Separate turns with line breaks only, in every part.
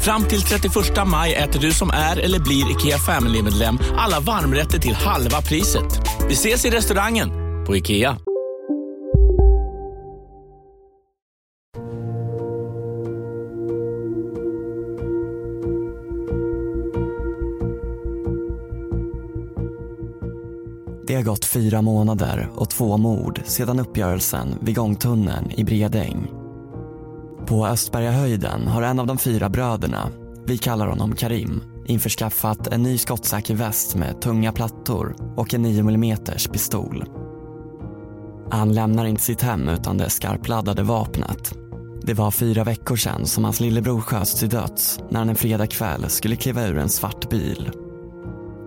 Fram till 31 maj äter du som är eller blir IKEA Family-medlem alla varmrätter till halva priset. Vi ses i restaurangen på IKEA.
Det har gått fyra månader och två mord sedan uppgörelsen vid gångtunneln i Bredäng. På Östbergahöjden har en av de fyra bröderna, vi kallar honom Karim, införskaffat en ny skottsäker väst med tunga plattor och en 9 mm pistol. Han lämnar inte sitt hem utan det skarpladdade vapnet. Det var fyra veckor sedan som hans lillebror sköts till döds när han en fredagkväll skulle kliva ur en svart bil.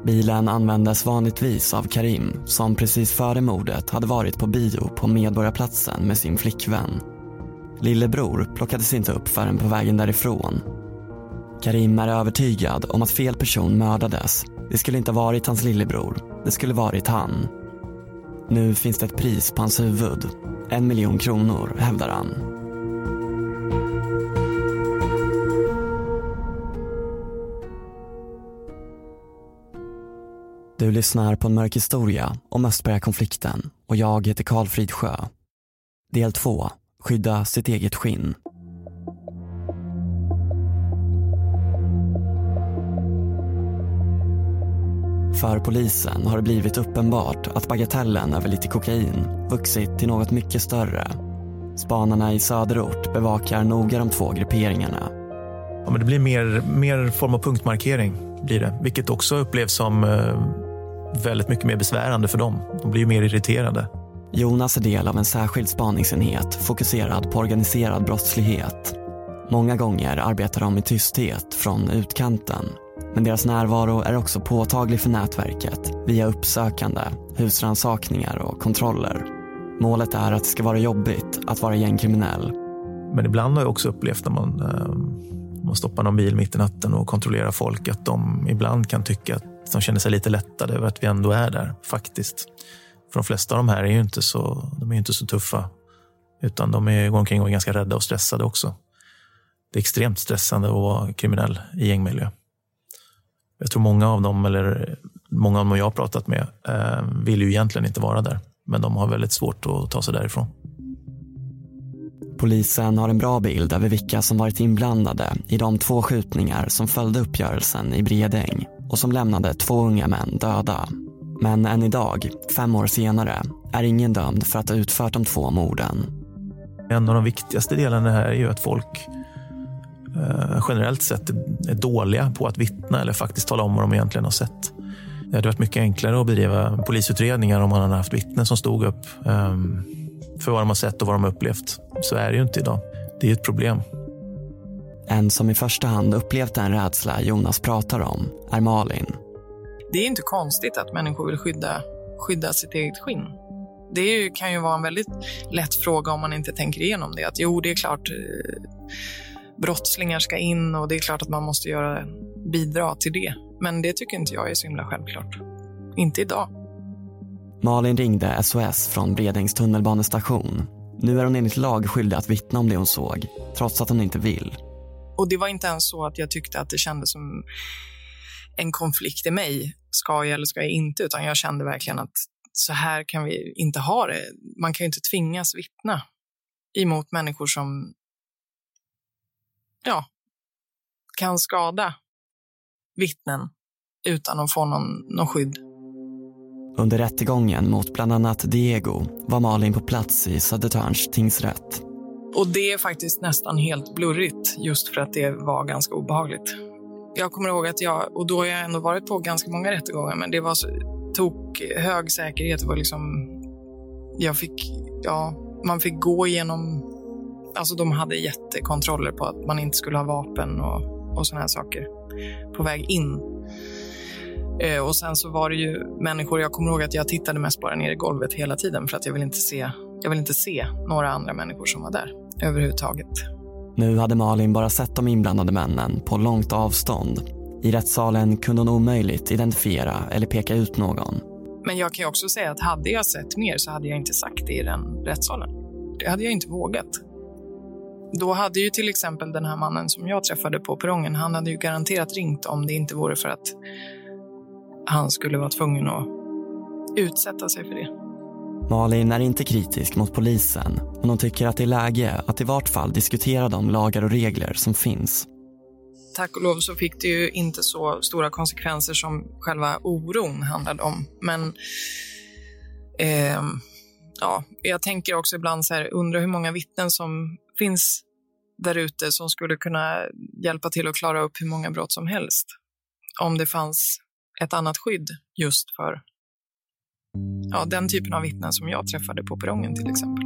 Bilen användes vanligtvis av Karim som precis före mordet hade varit på bio på Medborgarplatsen med sin flickvän. Lillebror plockades inte upp förrän på vägen därifrån. Karim är övertygad om att fel person mördades. Det skulle inte ha varit hans lillebror, det skulle varit han. Nu finns det ett pris på hans huvud. En miljon kronor, hävdar han. Du lyssnar på en mörk historia om Östbergakonflikten och jag heter Karl Fridsjö. Del 2. Skydda sitt eget skinn. För polisen har det blivit uppenbart att bagatellen över lite kokain vuxit till något mycket större. Spanarna i söderort bevakar noga de två grupperingarna.
Ja, men det blir mer, mer form av punktmarkering, blir det. vilket också upplevs som eh, väldigt mycket mer besvärande för dem. De blir ju mer irriterade.
Jonas är del av en särskild spaningsenhet fokuserad på organiserad brottslighet. Många gånger arbetar de i tysthet från utkanten. Men deras närvaro är också påtaglig för nätverket via uppsökande, husrannsakningar och kontroller. Målet är att det ska vara jobbigt att vara gängkriminell.
Men ibland har jag också upplevt när man, eh, man stoppar någon bil mitt i natten och kontrollerar folk att de ibland kan tycka att de känner sig lite lättade över att vi ändå är där, faktiskt. För de flesta av de här är ju inte så, de är inte så tuffa. Utan de är, går omkring och är ganska rädda och stressade också. Det är extremt stressande att vara kriminell i gängmiljö. Jag tror många av dem, eller många av dem jag har pratat med, eh, vill ju egentligen inte vara där. Men de har väldigt svårt att ta sig därifrån.
Polisen har en bra bild över vilka som varit inblandade i de två skjutningar som följde uppgörelsen i Bredäng och som lämnade två unga män döda. Men än idag, fem år senare, är ingen dömd för att ha utfört de två morden.
En av de viktigaste delarna här är ju att folk eh, generellt sett är dåliga på att vittna eller faktiskt tala om vad de egentligen har sett. Det hade varit mycket enklare att bedriva polisutredningar om man hade haft vittnen som stod upp eh, för vad de har sett och vad de har upplevt. Så är det ju inte idag. Det är ett problem.
En som i första hand upplevt den rädsla Jonas pratar om är Malin.
Det är inte konstigt att människor vill skydda, skydda sitt eget skinn. Det ju, kan ju vara en väldigt lätt fråga om man inte tänker igenom det. Att jo, det är klart eh, brottslingar ska in och det är klart att man måste göra, bidra till det. Men det tycker inte jag är så himla självklart. Inte idag.
Malin ringde SOS från Bredängs tunnelbanestation. Nu är hon enligt lag skyldig att vittna om det hon såg, trots att hon inte vill.
Och det var inte ens så att jag tyckte att det kändes som en konflikt i mig. Ska jag eller ska jag inte? Utan jag kände verkligen att så här kan vi inte ha det. Man kan ju inte tvingas vittna emot människor som ja, kan skada vittnen utan att få någon, någon skydd.
Under rättegången mot bland annat Diego var Malin på plats i Södertörns tingsrätt.
Och det är faktiskt nästan helt blurrigt just för att det var ganska obehagligt. Jag kommer ihåg att jag, och då har jag ändå varit på ganska många rättegångar, men det var så, tok hög säkerhet. Det var liksom, jag fick, ja, man fick gå igenom, alltså de hade jättekontroller på att man inte skulle ha vapen och, och sådana här saker på väg in. Eh, och sen så var det ju människor, jag kommer ihåg att jag tittade mest bara ner i golvet hela tiden för att jag ville inte se, jag ville inte se några andra människor som var där överhuvudtaget.
Nu hade Malin bara sett de inblandade männen på långt avstånd. I rättssalen kunde hon omöjligt identifiera eller peka ut någon.
Men jag kan ju också säga att hade jag sett mer så hade jag inte sagt det i den rättssalen. Det hade jag inte vågat. Då hade ju till exempel den här mannen som jag träffade på perrongen, han hade ju garanterat ringt om det inte vore för att han skulle vara tvungen att utsätta sig för det.
Malin är inte kritisk mot polisen, men hon tycker att det är läge att i vart fall diskutera de lagar och regler som finns.
Tack och lov så fick det ju inte så stora konsekvenser som själva oron handlade om. Men eh, ja, jag tänker också ibland så här, undrar hur många vittnen som finns där ute som skulle kunna hjälpa till att klara upp hur många brott som helst. Om det fanns ett annat skydd just för ja, den typen av vittnen som jag träffade på perrongen till exempel.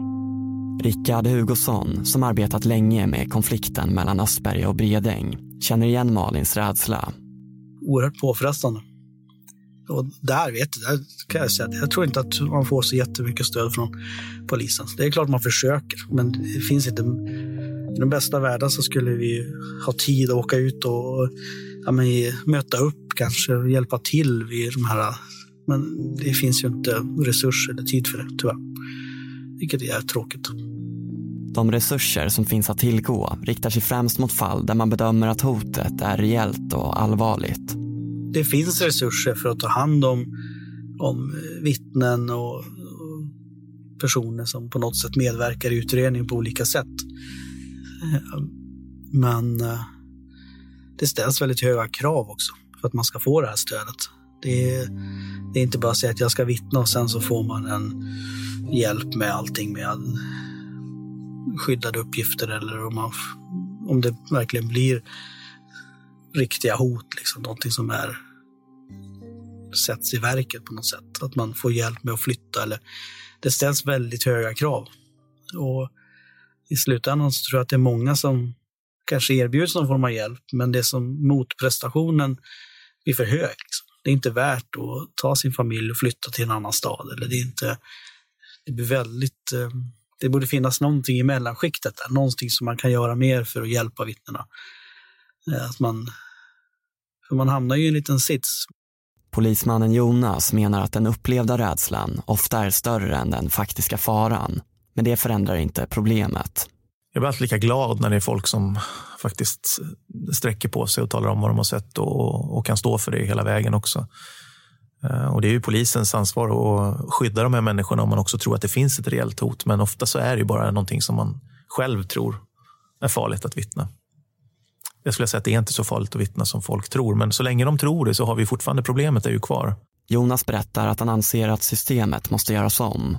Rickard Hugosson, som arbetat länge med konflikten mellan Östberga och Bredäng, känner igen Malins rädsla.
Oerhört påfrestande. Och där vet jag, där kan jag säga jag tror inte att man får så jättemycket stöd från polisen. Det är klart man försöker, men det finns inte... I den bästa världen så skulle vi ha tid att åka ut och ja, men, möta upp kanske, och hjälpa till vid de här men det finns ju inte resurser eller tid för det, tyvärr. Vilket är tråkigt.
De resurser som finns att tillgå riktar sig främst mot fall där man bedömer att hotet är reellt och allvarligt.
Det finns resurser för att ta hand om, om vittnen och, personer som på något sätt medverkar i utredningen på olika sätt. Men eh, det ställs väldigt höga krav också för att man ska få det här stödet. Det är, det är inte bara att säga att jag ska vittna och sen så får man en hjälp med allting med skyddade uppgifter eller om, man, om det verkligen blir riktiga hot, liksom, någonting som är sätts i verket på något sätt. Att man får hjälp med att flytta eller det ställs väldigt höga krav. Och i slutändan så tror jag att det är många som kanske erbjuds någon form av hjälp, men det som motprestationen blir för hög. Liksom. Det är inte värt att ta sin familj och flytta till en annan stad. Eller det, är inte, det blir väldigt... Eh, det borde finnas någonting i mellanskiktet, där, någonting som man kan göra mer för att hjälpa vittnena. Eh, att man, för man hamnar ju i en liten sits.
Polismannen Jonas menar att den upplevda rädslan ofta är större än den faktiska faran. Men det förändrar inte problemet.
Jag blir alltid lika glad när det är folk som faktiskt sträcker på sig och talar om vad de har sett och, och kan stå för det hela vägen också. Eh, och Det är ju polisens ansvar att skydda de här människorna om man också tror att det finns ett reellt hot. Men ofta så är det ju bara någonting som man själv tror är farligt att vittna. Jag skulle säga att det är inte så farligt att vittna som folk tror, men så länge de tror det så har vi fortfarande problemet är ju kvar.
Jonas berättar att han anser att systemet måste göras om.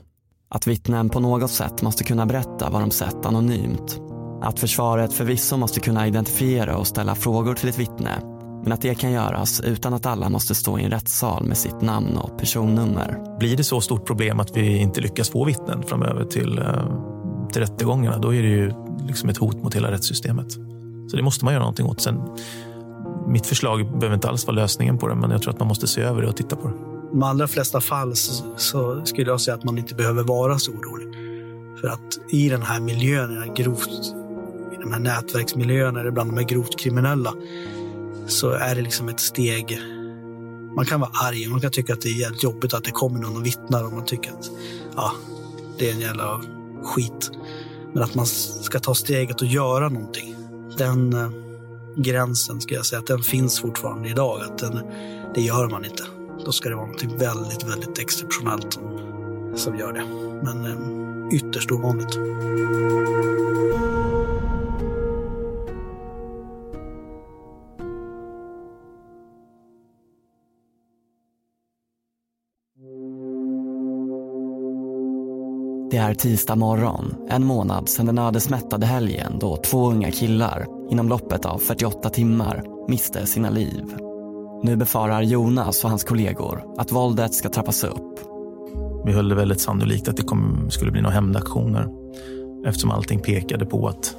Att vittnen på något sätt måste kunna berätta vad de sett anonymt. Att försvaret förvisso måste kunna identifiera och ställa frågor till ett vittne men att det kan göras utan att alla måste stå i en rättssal med sitt namn och personnummer.
Blir det så stort problem att vi inte lyckas få vittnen framöver till, eh, till rättegångarna, då är det ju liksom ett hot mot hela rättssystemet. Så det måste man göra någonting åt. Sen, mitt förslag behöver inte alls vara lösningen på det, men jag tror att man måste se över det och titta på det.
De allra flesta fall så, så skulle jag säga att man inte behöver vara så orolig. För att i den här miljön, i den här grovt i de här nätverksmiljöerna eller bland de här grovt kriminella så är det liksom ett steg. Man kan vara arg, man kan tycka att det är jävligt jobbigt att det kommer någon och vittnar och man tycker att ja, det är en jävla skit. Men att man ska ta steget och göra någonting. Den eh, gränsen ska jag säga att den finns fortfarande idag. Att den, det gör man inte. Då ska det vara något väldigt, väldigt exceptionellt som, som gör det. Men eh, ytterst ovanligt.
Det är tisdag morgon, en månad sedan den ödesmättade helgen då två unga killar inom loppet av 48 timmar miste sina liv. Nu befarar Jonas och hans kollegor att våldet ska trappas upp.
Vi höll det väldigt sannolikt att det kom, skulle bli några hämndaktioner eftersom allting pekade på att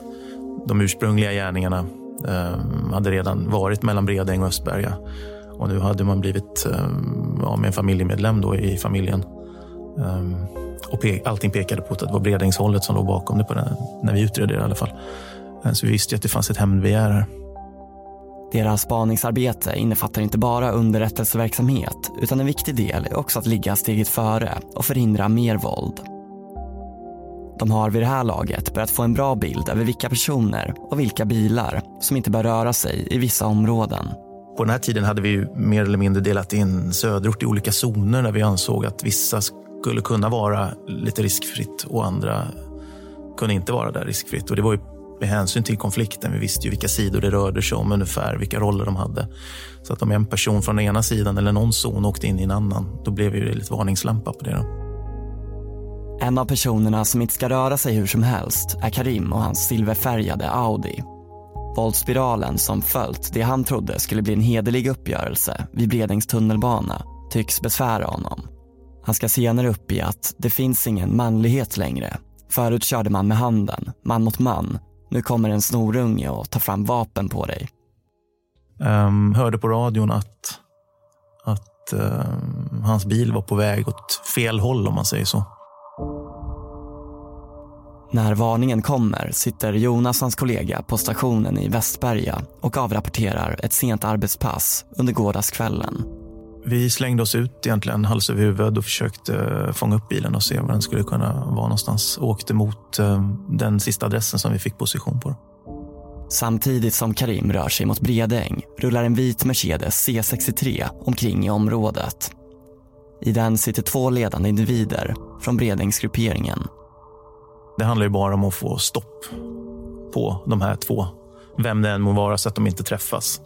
de ursprungliga gärningarna eh, hade redan varit mellan Bredäng och Östberga. Och nu hade man blivit eh, ja, med en familjemedlem då i familjen. Eh, och pe allting pekade på att det var Bredängshållet som låg bakom det, på den, när vi utredde det i alla fall. Eh, så vi visste att det fanns ett hämndbegär här.
Deras spaningsarbete innefattar inte bara underrättelseverksamhet utan en viktig del är också att ligga steget före och förhindra mer våld. De har vid det här laget börjat få en bra bild över vilka personer och vilka bilar som inte bör röra sig i vissa områden.
På den här tiden hade vi mer eller mindre delat in söderort i olika zoner där vi ansåg att vissa skulle kunna vara lite riskfritt och andra kunde inte vara där riskfritt. Och det var ju med hänsyn till konflikten. Vi visste ju vilka sidor det rörde sig om ungefär, vilka roller de hade. Så att om en person från den ena sidan eller någon zon åkte in i en annan, då blev ju det lite varningslampa på det. Då.
En av personerna som inte ska röra sig hur som helst är Karim och hans silverfärgade Audi. Våldsspiralen som följt det han trodde skulle bli en hederlig uppgörelse vid Bredängs tunnelbana tycks besvära honom. Han ska senare upp i att det finns ingen manlighet längre. Förut körde man med handen, man mot man. Nu kommer en snorunge och tar fram vapen på dig.
Um, hörde på radion att, att uh, hans bil var på väg åt fel håll om man säger så.
När varningen kommer sitter Jonas och hans kollega på stationen i Västberga och avrapporterar ett sent arbetspass under gårdagskvällen.
Vi slängde oss ut egentligen hals över huvud och försökte fånga upp bilen och se var den skulle kunna vara någonstans. Åkte mot eh, den sista adressen som vi fick position på.
Samtidigt som Karim rör sig mot Bredäng rullar en vit Mercedes C63 omkring i området. I den sitter två ledande individer från Bredängsgrupperingen.
Det handlar ju bara om att få stopp på de här två. Vem det än må vara så att de inte träffas.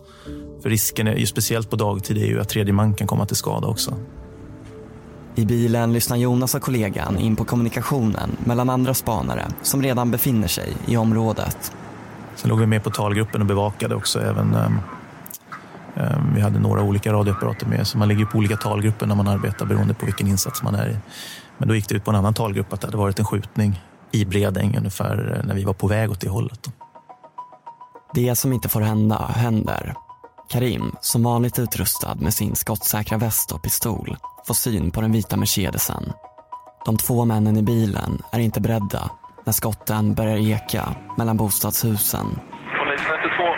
För risken, är, ju speciellt på dagtid, är ju att tredje man kan komma till skada också.
I bilen lyssnar Jonas och kollegan in på kommunikationen mellan andra spanare som redan befinner sig i området.
Sen låg vi med på talgruppen och bevakade också. Även, um, um, vi hade några olika radioapparater med, så man ligger på olika talgrupper när man arbetar beroende på vilken insats man är i. Men då gick det ut på en annan talgrupp att det hade varit en skjutning i Bredäng ungefär eh, när vi var på väg åt det hållet.
Det som inte får hända händer. Karim, som vanligt utrustad med sin skottsäkra väst och pistol, får syn på den vita Mercedesen. De två männen i bilen är inte beredda när skotten börjar eka mellan bostadshusen.
Polis 112.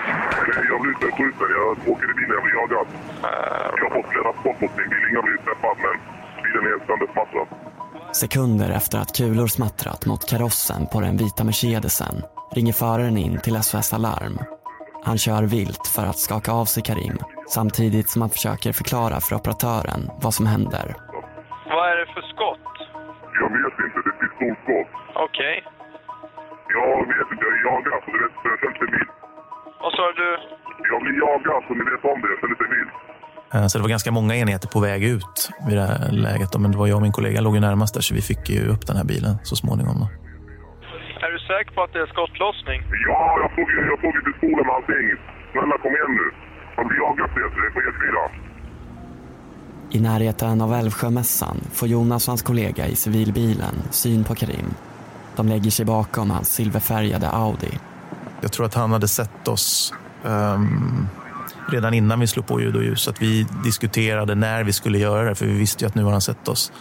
Jag blivit skjuten. Jag åker i bilen. Jag blir jagad. Jag har fått flera skott mot min bil. Ingen blivit träffad, men bilen är söndersmattrad.
Sekunder efter att kulor smattrat mot karossen på den vita Mercedesen ringer föraren in till SOS Alarm. Han kör vilt för att skaka av sig Karim samtidigt som han försöker förklara för operatören vad som händer.
Vad är det för skott? Jag vet inte. Det är pistolskott. Okej. Okay. Jag vet inte. Jag är jagad, så du vet, jag känner mig vild. Vad sa du? Jag blir jagad, så ni vet om det. Jag känner mig vild.
Eh, så det var ganska många enheter på väg ut vid det här läget. Men det var jag och min kollega låg ju närmast där så vi fick ju upp den här bilen så småningom. Då.
Är säker på att det är skottlossning? Ja, jag såg, jag såg pistolen med allting. Snälla kom igen nu. Man blir jagad Peter, på E4.
I närheten av Älvsjömässan får Jonas och hans kollega i civilbilen syn på Karim. De lägger sig bakom hans silverfärgade Audi.
Jag tror att han hade sett oss um redan innan vi slog på ljud och ljus. Att vi diskuterade när vi skulle göra det, för vi visste ju att nu har han sett oss.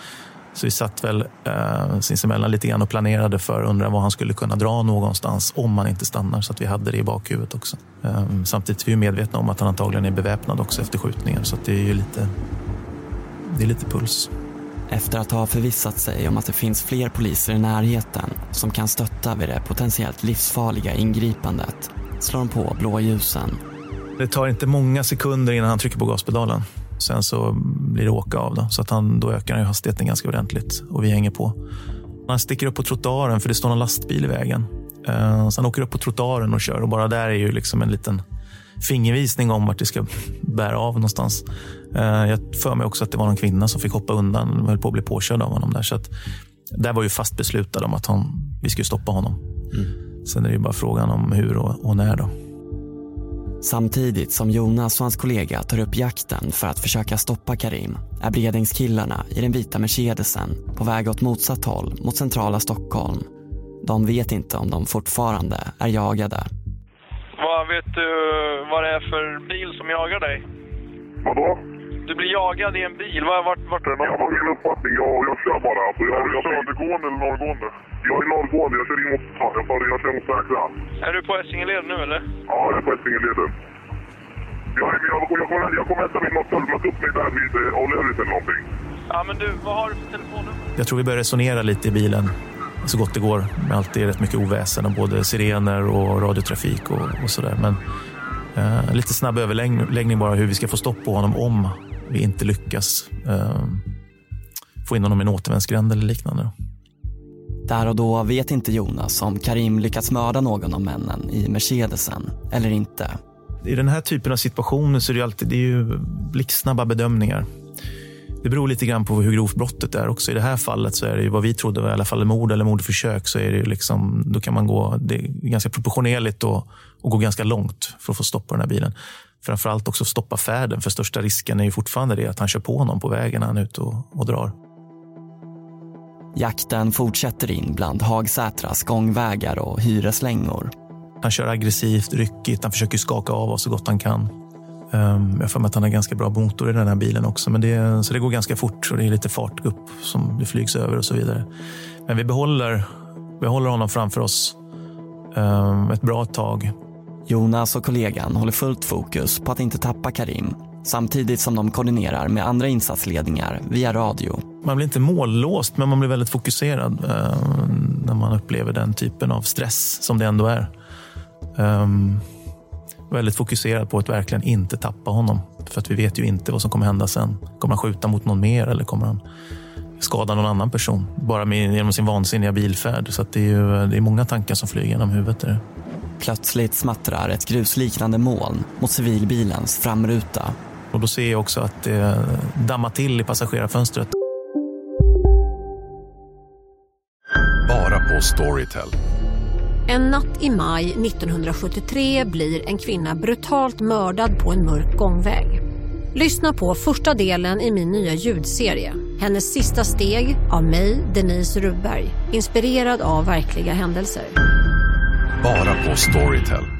Så vi satt väl eh, sinsemellan lite grann och planerade för att undra var han skulle kunna dra någonstans om han inte stannar, så att vi hade det i bakhuvudet också. Eh, samtidigt är vi medvetna om att han antagligen är beväpnad också efter skjutningen, så det är ju lite, det är lite puls.
Efter att ha förvissat sig om att det finns fler poliser i närheten som kan stötta vid det potentiellt livsfarliga ingripandet slår de på blåljusen
det tar inte många sekunder innan han trycker på gaspedalen. Sen så blir det åka av. Då, så att han, då ökar han hastigheten ganska ordentligt och vi hänger på. Han sticker upp på trottoaren för det står en lastbil i vägen. Uh, så han åker upp på trottoaren och kör och bara där är ju liksom en liten fingervisning om vart det ska bära av någonstans. Uh, jag för mig också att det var någon kvinna som fick hoppa undan och höll på att bli påkörd av honom där. Så att där var ju fast beslutad om att han, vi skulle stoppa honom. Sen är det ju bara frågan om hur och, och när. Då.
Samtidigt som Jonas och hans kollega tar upp jakten för att försöka stoppa Karim är Bredängskillarna i den vita Mercedesen på väg åt motsatt håll mot centrala Stockholm. De vet inte om de fortfarande är jagade.
Vad vet du vad det är för bil som jagar dig?
Vadå?
Du blir jagad i en bil. Var, vart, vart är det
Jag har min uppfattning. Jag, jag kör bara. Alltså, jag, jag, Södergående eller norrgående? Jag är norrgående. Jag kör in mot stan. Jag, tar- jag kör mot säkra.
Är du på Essingeled nu eller?
Ja, jag är på Essingeleden. Jag, jag, jag, jag, kommer, jag kommer hämta min något möta upp mig där vid eh, O'Learys eller någonting.
Ja, men du, vad har du för telefonnummer?
Jag tror vi börjar resonera lite i bilen så gott det går. Med allt är rätt mycket oväsen och både sirener och radiotrafik och, och sådär. Men eh, lite snabb överläggning bara hur vi ska få stopp på honom om vi inte lyckas eh, få in honom i en återvändsgränd eller liknande.
Där och då vet inte Jonas om Karim lyckats mörda någon av männen i Mercedesen eller inte.
I den här typen av situationer så är det, alltid, det är ju blixtsnabba bedömningar. Det beror lite grann på hur grovt brottet är också. I det här fallet så är det ju vad vi trodde var i alla fall mord eller mordförsök. Så är det ju liksom, då kan man gå, det är ganska proportionerligt och, och gå ganska långt för att få stopp på den här bilen. Framförallt också stoppa färden, för största risken är ju fortfarande det att han kör på honom på vägen när han är ute och, och drar.
Jakten fortsätter in bland Hagsätras gångvägar och hyreslängor.
Han kör aggressivt, ryckigt, han försöker skaka av oss så gott han kan. Um, jag har för mig att han har ganska bra motor i den här bilen också. Men det, så det går ganska fort och det är lite fart upp som det flygs över och så vidare. Men vi behåller, vi håller honom framför oss um, ett bra tag.
Jonas och kollegan håller fullt fokus på att inte tappa Karim samtidigt som de koordinerar med andra insatsledningar via radio.
Man blir inte mållåst, men man blir väldigt fokuserad eh, när man upplever den typen av stress som det ändå är. Um, väldigt fokuserad på att verkligen inte tappa honom. För att vi vet ju inte vad som kommer hända sen. Kommer han skjuta mot någon mer eller kommer han skada någon annan person? Bara med, genom sin vansinniga bilfärd. Så det, är ju, det är många tankar som flyger genom huvudet. Där.
Plötsligt smattrar ett grusliknande moln mot civilbilens framruta.
Och då ser jag också att det dammar till i passagerarfönstret.
Bara på Storytel.
En natt i maj 1973 blir en kvinna brutalt mördad på en mörk gångväg. Lyssna på första delen i min nya ljudserie. Hennes sista steg av mig, Denise Rubberg. Inspirerad av verkliga händelser.
Bara på Storytel.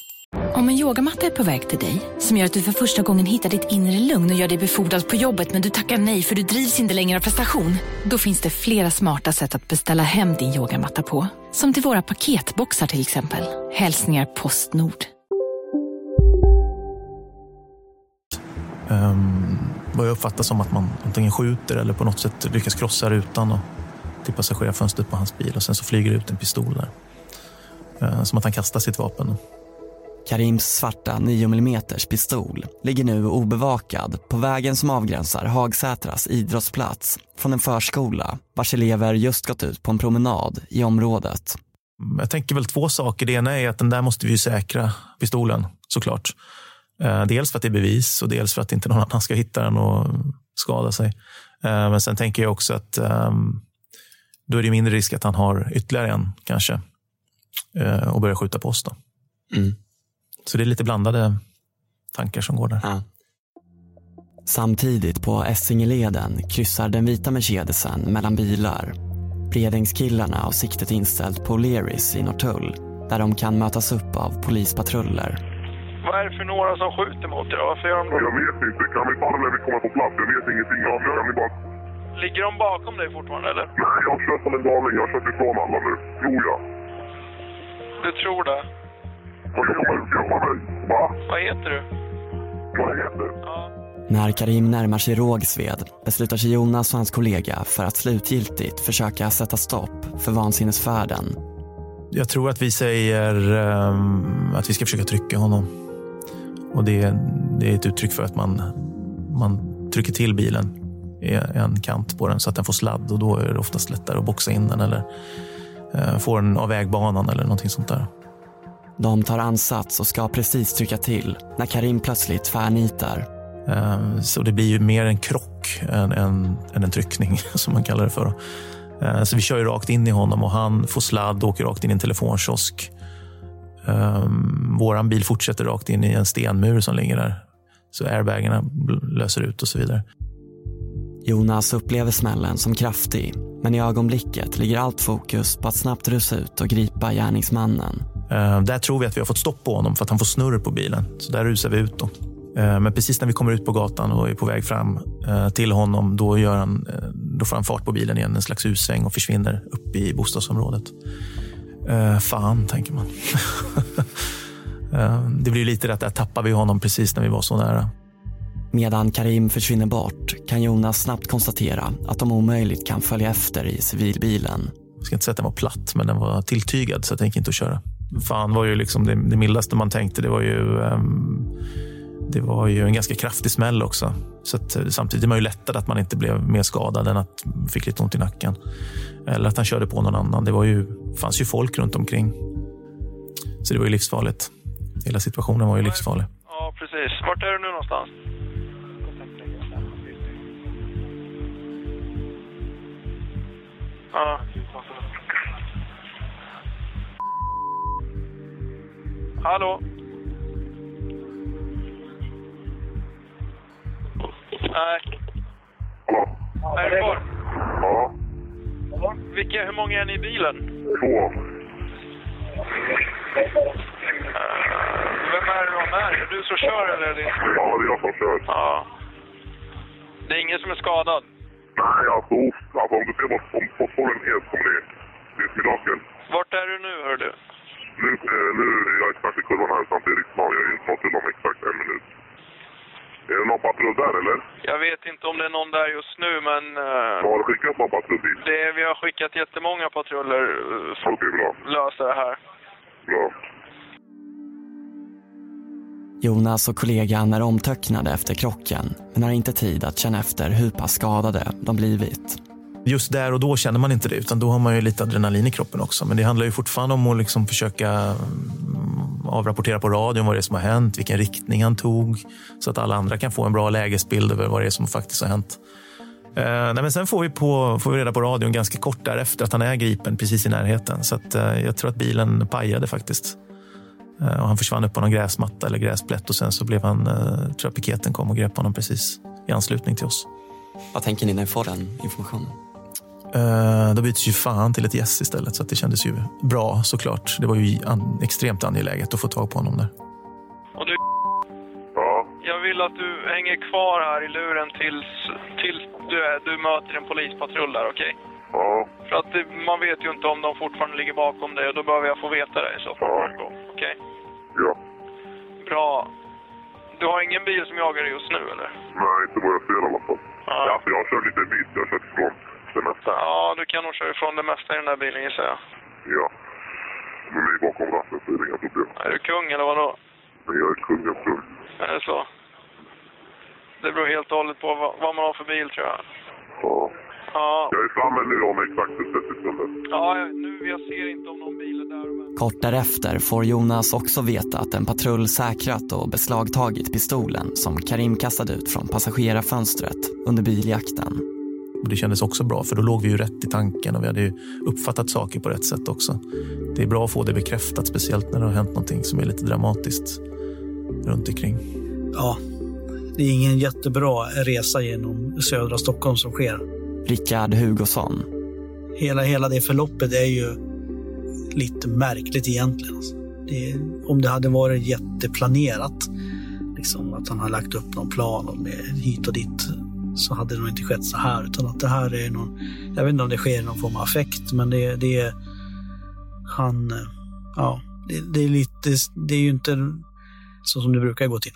Om en yogamatta är på väg till dig, som gör att du för första gången hittar ditt inre lugn och gör dig befordrad på jobbet men du tackar nej för du drivs inte längre av prestation. Då finns det flera smarta sätt att beställa hem din yogamatta på. Som till våra paketboxar till exempel. Hälsningar Postnord.
Um, vad jag uppfattar som att man antingen skjuter eller på något sätt lyckas krossa rutan och till passagerarfönstret på hans bil och sen så flyger det ut en pistol där. Uh, som att han kastar sitt vapen.
Karims svarta 9 mm pistol ligger nu obevakad på vägen som avgränsar Hagsätras idrottsplats från en förskola vars elever just gått ut på en promenad i området.
Jag tänker väl två saker. Det ena är att den där måste vi säkra pistolen såklart. Eh, Dels för att det är bevis och dels för att inte någon annan ska hitta den och skada sig. Eh, Men sen tänker jag också att ehm, då är det mindre risk att han har ytterligare en kanske eh, och börjar skjuta på oss. Då.
Mm.
Så det är lite blandade tankar som går där.
Ja. Samtidigt på Essingeleden kryssar den vita Mercedesen mellan bilar. Bredängskillarna har siktet inställt på O'Learys i Norrtull där de kan mötas upp av polispatruller.
Vad är det för några som skjuter mot er? Varför gör de det?
Jag vet inte. Kan vi ta det när vi kommer på plats? Jag vet ingenting. Jag, kan ni bara...
Ligger de bakom dig fortfarande eller?
Nej, jag har kört som en galning. Jag har kört ifrån alla nu. Tror jag.
Du tror det?
Vad jobbar du? Jobbar mig? Va?
Vad heter du?
Vad heter?
När Karim närmar sig Rågsved beslutar sig Jonas och hans kollega för att slutgiltigt försöka sätta stopp för vansinnesfärden.
Jag tror att vi säger ehm, att vi ska försöka trycka honom. Och det, det är ett uttryck för att man man trycker till bilen i en kant på den så att den får sladd och då är det oftast lättare att boxa in den eller eh, få den av vägbanan eller någonting sånt där.
De tar ansats och ska precis trycka till när Karim plötsligt tvärnitar.
Eh, Så det blir ju mer en krock än, än, än en tryckning, som man kallar det för. Eh, Så vi kör ju rakt in i honom och han får sladd och åker rakt in i en telefonkiosk. Um, våran bil fortsätter rakt in i en stenmur som ligger där. Så airbagarna löser ut och så vidare.
Jonas upplever smällen som kraftig men i ögonblicket ligger allt fokus på att snabbt rusa ut och gripa gärningsmannen.
Eh, där tror vi att vi har fått stopp på honom för att han får snurr på bilen. Så där rusar vi ut. Då. Eh, men precis när vi kommer ut på gatan och är på väg fram eh, till honom, då, gör han, då får han fart på bilen igen, en slags U-sväng och försvinner upp i bostadsområdet. Fan, tänker man. Det blir lite att där tappar vi honom precis när vi var så nära.
Medan Karim försvinner bort kan Jonas snabbt konstatera att de omöjligt kan följa efter i civilbilen.
Jag ska inte säga att den var platt, men den var tilltygad så den gick inte att köra. Fan var ju liksom det, det mildaste man tänkte. Det var ju, Um, det var ju en ganska kraftig smäll också. Så att, eh, samtidigt är man ju lättad att man inte blev mer skadad än att man fick lite ont i nacken. Eller att han körde på någon annan. Det var ju, fanns ju folk runt omkring. Så det var ju livsfarligt. Hela situationen var ju livsfarlig.
Ja, precis. Vart är du nu någonstans? Ja. Hallå? Nej. Är du kvar?
Ja.
Vilka, hur många är ni i bilen?
Två.
Vem är det de är? Är du som kör eller? Det...
Ja, det är jag som kör.
Ja. Det är ingen som är skadad?
Nej, alltså, alltså om du ser om fotbollen är så kommer det... Det är ett mirakel.
Vart är du nu, hör du?
Nu, eh, nu är jag exakt i kurvan här samt Eriksplan. Jag är in till om exakt en minut. Är det någon patrull där eller?
Jag vet inte om det är någon där just nu, men... eh,
Har du skickat någon patrullbil?
det, vi har skickat jättemånga patruller uh, för
Okej, bra.
att lösa det här.
Bra.
Jonas och kollegan är omtöcknade efter krocken men har inte tid att känna efter hur pass skadade de blivit.
Just där och då känner man inte det, utan då har man ju lite adrenalin i kroppen också. Men det handlar ju fortfarande om att liksom försöka mm, avrapportera på radion vad det är som har hänt, vilken riktning han tog, så att alla andra kan få en bra lägesbild över vad det är som faktiskt har hänt. Eh, nej, men sen får vi, på, får vi reda på radion ganska kort därefter att han är gripen precis i närheten. Så att, eh, jag tror att bilen pajade faktiskt. Eh, och han försvann upp på någon gräsmatta eller gräsplätt och sen så blev han, eh, tror jag piketen kom och grep honom precis i anslutning till oss.
Vad tänker ni när ni får den informationen?
Eh, Då byts ju fan till ett yes istället, så att det kändes ju bra såklart. Det var ju an- extremt angeläget att få tag på honom där.
Och du... Jag vill att du hänger kvar här i luren tills, tills du, är, du möter en polispatrull där, okej?
Ja.
För att det, man vet ju inte om de fortfarande ligger bakom dig och då behöver jag få veta det i så fall gång. Okej?
Ja.
Bra. Du har ingen bil som jagar dig just nu, eller?
Nej, inte vad jag ser i alla fall. Ja. Alltså, jag kört lite bit. Jag har kört ifrån mesta.
Ja, du kan nog köra ifrån det mesta i den där bilen, gissar jag.
Ja. Med mig bakom ratten så är det inga problem.
Är du kung, eller vadå?
Men jag är kungens kung.
Är det så? Det beror helt och hållet på vad, man har för bil, tror jag.
Ja.
Ja,
Jag är framme nu om exakt 30 sekunder.
ja nu, jag ser inte om någon bil är där.
Kort därefter får Jonas också veta att en patrull säkrat och beslagtagit pistolen som Karim kastade ut från passagerarfönstret under biljakten.
Och det kändes också bra, för då låg vi ju rätt i tanken och vi hade ju uppfattat saker på rätt sätt också. Det är bra att få det bekräftat, speciellt när det har hänt någonting som är lite dramatiskt runt omkring.
Ja, det är ingen jättebra resa genom södra Stockholm som sker.
Rickard Hugosson.
Hela, hela det förloppet är ju lite märkligt egentligen. Alltså. Det, om det hade varit jätteplanerat, liksom att han har lagt upp någon plan med hit och dit, så hade det nog inte skett så här. Utan att det här är någon, jag vet inte om det sker någon form av affekt, men det, det är, han, ja, det, det är lite, det är ju inte så som det brukar gå till.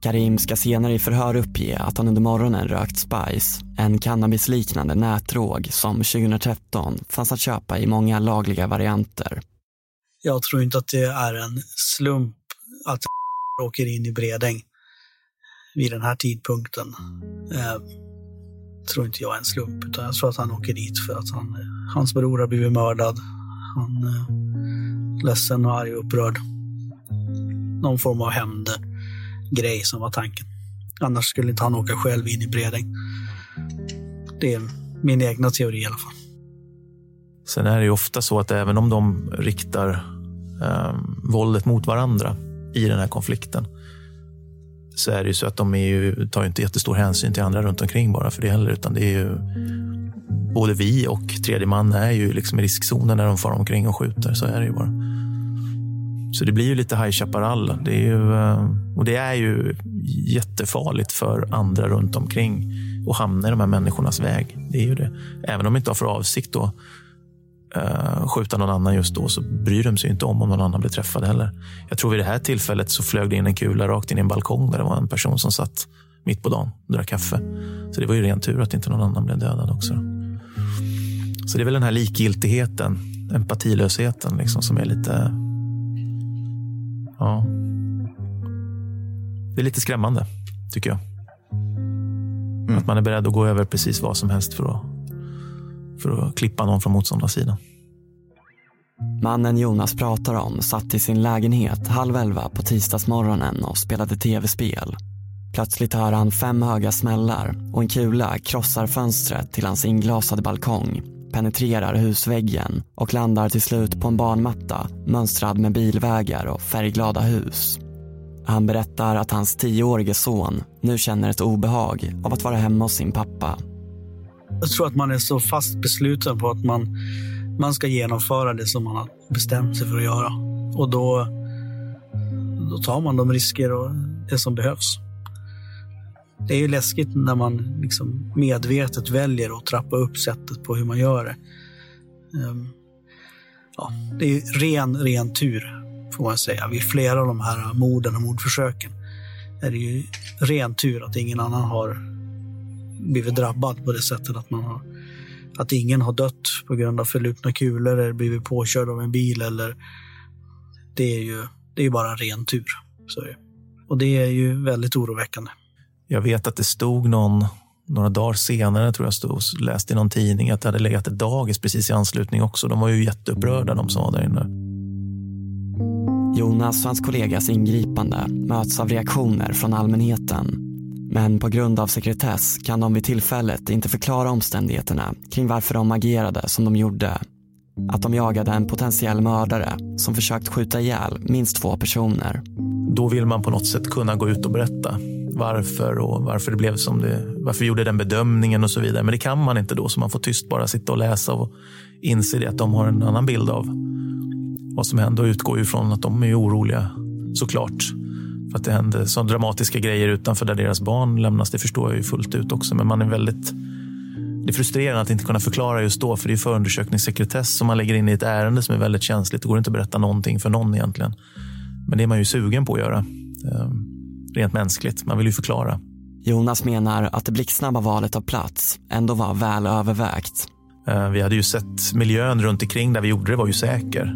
Karim ska senare i förhör uppge att han under morgonen rökt Spice, en cannabisliknande nätdrog som 2013 fanns att köpa i många lagliga varianter.
Jag tror inte att det är en slump att åker in i Bredäng. Vid den här tidpunkten eh, tror inte jag är en slump. Utan jag tror att han åker dit för att han, hans bror har blivit mördad. Han är ledsen och arg och upprörd. Någon form av hämndgrej som var tanken. Annars skulle inte han åka själv in i Bredäng. Det är min egna teori i alla fall.
Sen är det ju ofta så att även om de riktar eh, våldet mot varandra i den här konflikten så är det ju så att de är ju, tar inte jättestor hänsyn till andra runt omkring bara för det heller, utan det är ju både vi och tredje man är ju liksom i riskzonen när de far omkring och skjuter. Så är det ju bara. Så det blir ju lite High Chaparral. Det är ju, eh, och det är ju jättefarligt för andra runt omkring att hamna i de här människornas väg. Det är ju det. Även om de inte har för avsikt att uh, skjuta någon annan just då så bryr de sig inte om om någon annan blir träffad heller. Jag tror vid det här tillfället så flög det in en kula rakt in i en balkong där det var en person som satt mitt på dagen och drack kaffe. Så det var ju ren tur att inte någon annan blev dödad också. Så det är väl den här likgiltigheten, empatilösheten liksom, som är lite... Ja. Det är lite skrämmande, tycker jag. Mm. Att man är beredd att gå över precis vad som helst för att, för att klippa någon från motståndarsidan.
Mannen Jonas pratar om satt i sin lägenhet halv elva på tisdagsmorgonen och spelade tv-spel. Plötsligt hör han fem höga smällar och en kula krossar fönstret till hans inglasade balkong, penetrerar husväggen och landar till slut på en barnmatta mönstrad med bilvägar och färgglada hus. Han berättar att hans tioårige son nu känner ett obehag av att vara hemma hos sin pappa.
Jag tror att man är så fast besluten på att man, man ska genomföra det som man har bestämt sig för att göra. Och då, då tar man de risker och det som behövs. Det är ju läskigt när man liksom medvetet väljer att trappa upp sättet på hur man gör det. Ehm, ja, det är ren, ren tur får man säga. Vid flera av de här morden och mordförsöken är det ju ren tur att ingen annan har blivit drabbad på det sättet att man har att ingen har dött på grund av förlupna kulor eller blivit påkörd av en bil eller det är ju det är bara ren tur. Så. Och det är ju väldigt oroväckande.
Jag vet att det stod någon, några dagar senare, tror jag stod, läste i någon tidning att det hade legat ett dagis precis i anslutning också. De var ju jätteupprörda de som var där inne.
Jonas och hans kollegas ingripande möts av reaktioner från allmänheten. Men på grund av sekretess kan de vid tillfället inte förklara omständigheterna kring varför de agerade som de gjorde. Att de jagade en potentiell mördare som försökt skjuta ihjäl minst två personer.
Då vill man på något sätt kunna gå ut och berätta varför och varför det blev som det, varför vi gjorde den bedömningen och så vidare. Men det kan man inte då, så man får tyst bara sitta och läsa och inse det att de har en annan bild av vad som hände och utgår ifrån att de är oroliga såklart. För att det hände så dramatiska grejer utanför där deras barn lämnas. Det förstår jag ju fullt ut också. Men man är väldigt det är frustrerande att inte kunna förklara just då, för det är förundersökningssekretess som man lägger in i ett ärende som är väldigt känsligt. Det går inte att berätta någonting för någon egentligen. Men det är man ju sugen på att göra. Ehm, rent mänskligt. Man vill ju förklara.
Jonas menar att det blixtsnabba valet av plats ändå var väl övervägt.
Ehm, vi hade ju sett miljön runt omkring där vi gjorde det var ju säker.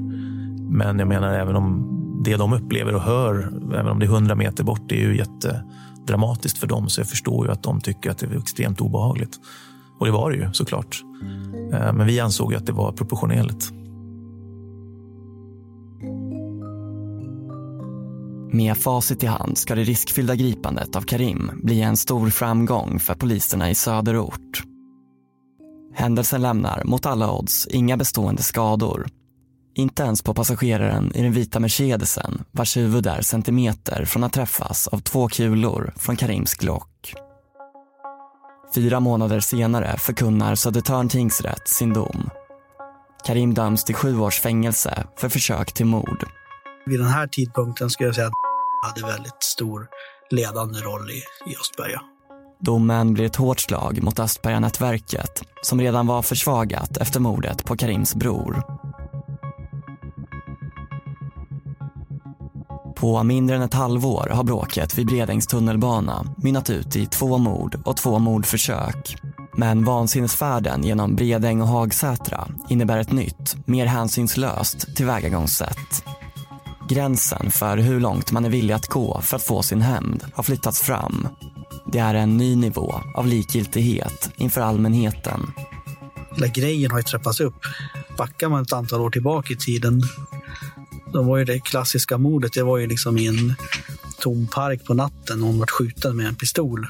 Men jag menar även om det de upplever och hör, även om det är hundra meter bort, det är ju jättedramatiskt för dem. Så jag förstår ju att de tycker att det är extremt obehagligt. Och det var det ju såklart. Eh, men vi ansåg att det var proportionerligt.
Med facit i hand ska det riskfyllda gripandet av Karim bli en stor framgång för poliserna i söderort. Händelsen lämnar mot alla odds inga bestående skador. Inte ens på passageraren i den vita Mercedesen vars huvud är centimeter från att träffas av två kulor från Karims Glock. Fyra månader senare förkunnar Södertörn tingsrätt sin dom. Karim döms till sju års fängelse för försök till mord.
Vid den här tidpunkten skulle jag säga att hade väldigt stor ledande roll i, i Östberga.
Domen blir ett hårt slag mot Östberga-nätverket som redan var försvagat efter mordet på Karims bror. På mindre än ett halvår har bråket vid Bredängs tunnelbana mynnat ut i två mord och två mordförsök. Men vansinnesfärden genom Bredäng och Hagsätra innebär ett nytt, mer hänsynslöst tillvägagångssätt. Gränsen för hur långt man är villig att gå för att få sin hämnd har flyttats fram. Det är en ny nivå av likgiltighet inför allmänheten.
Hela grejen har ju trappats upp. Backar man ett antal år tillbaka i tiden, då var ju det klassiska mordet, det var ju liksom i en tom park på natten, någon vart skjuten med en pistol.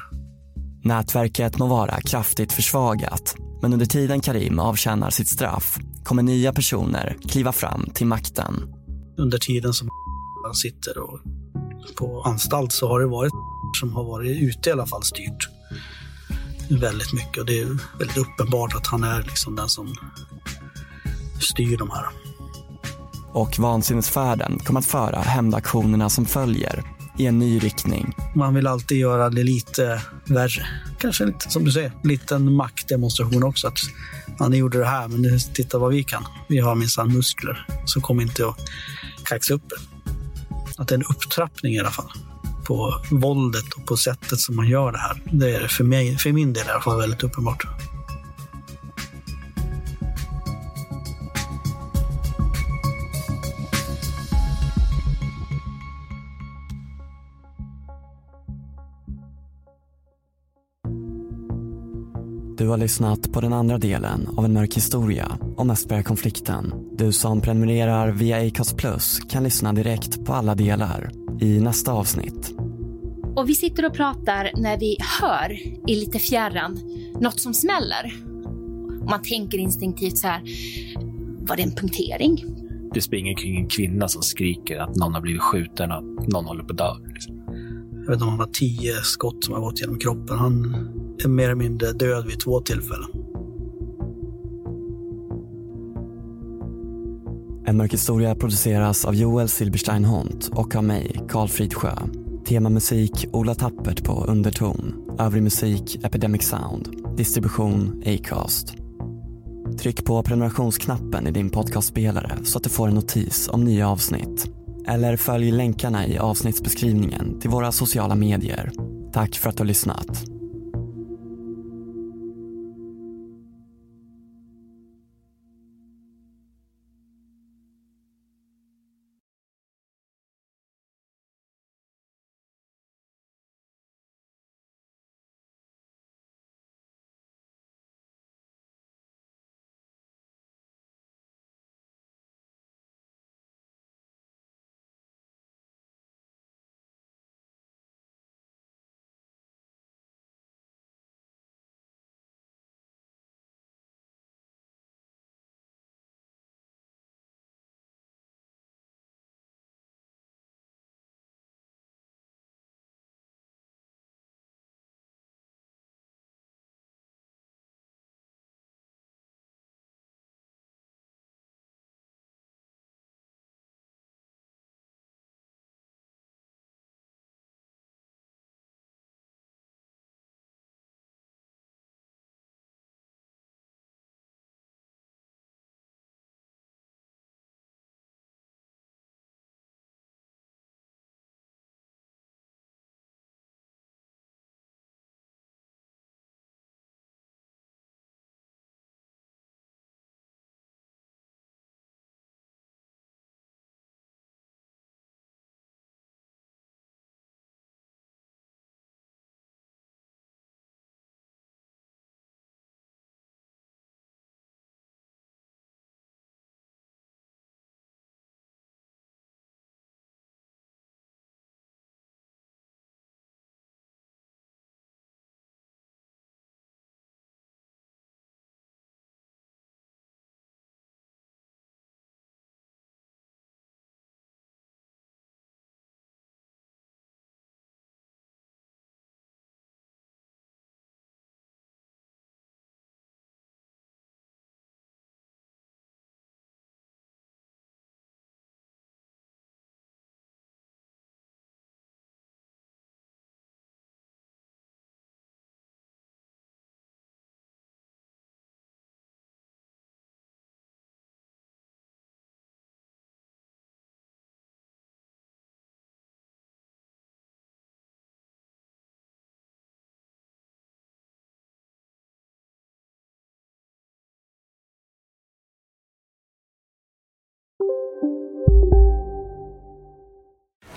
Nätverket må vara kraftigt försvagat, men under tiden Karim avtjänar sitt straff kommer nya personer kliva fram till makten.
Under tiden som han sitter och på anstalt så har det varit som har varit ute i alla fall styrt väldigt mycket och det är väldigt uppenbart att han är liksom den som styr de här.
Och vansinnesfärden kommer att föra hämndaktionerna som följer i en ny riktning.
Man vill alltid göra det lite värre. Kanske lite, som du säger, lite maktdemonstration också. Att ja, ni gjorde det här, men nu, titta vad vi kan. Vi har minsann muskler, så kom inte att kaxa upp. Att det är en upptrappning i alla fall på våldet och på sättet som man gör det här. Det är för, mig, för min del i alla fall väldigt uppenbart.
Du har lyssnat på den andra delen av en mörk historia om Östbergakonflikten. Du som prenumererar via Acast Plus kan lyssna direkt på alla delar i nästa avsnitt.
Och vi sitter och pratar när vi hör i lite fjärran något som smäller. Och man tänker instinktivt så här, var det en punktering?
Du springer kring en kvinna som skriker att någon har blivit skjuten och att någon håller på att dö. Liksom.
Jag vet inte om han har tio skott som har gått genom kroppen. Han mer eller mindre död vid två tillfällen.
En mörk historia produceras av Joel Silberstein Hont och av mig, Karl Fridsjö. Temamusik Ola Tappert på underton. Övrig musik Epidemic Sound. Distribution Acast. Tryck på prenumerationsknappen i din podcastspelare så att du får en notis om nya avsnitt. Eller följ länkarna i avsnittsbeskrivningen till våra sociala medier. Tack för att du har lyssnat.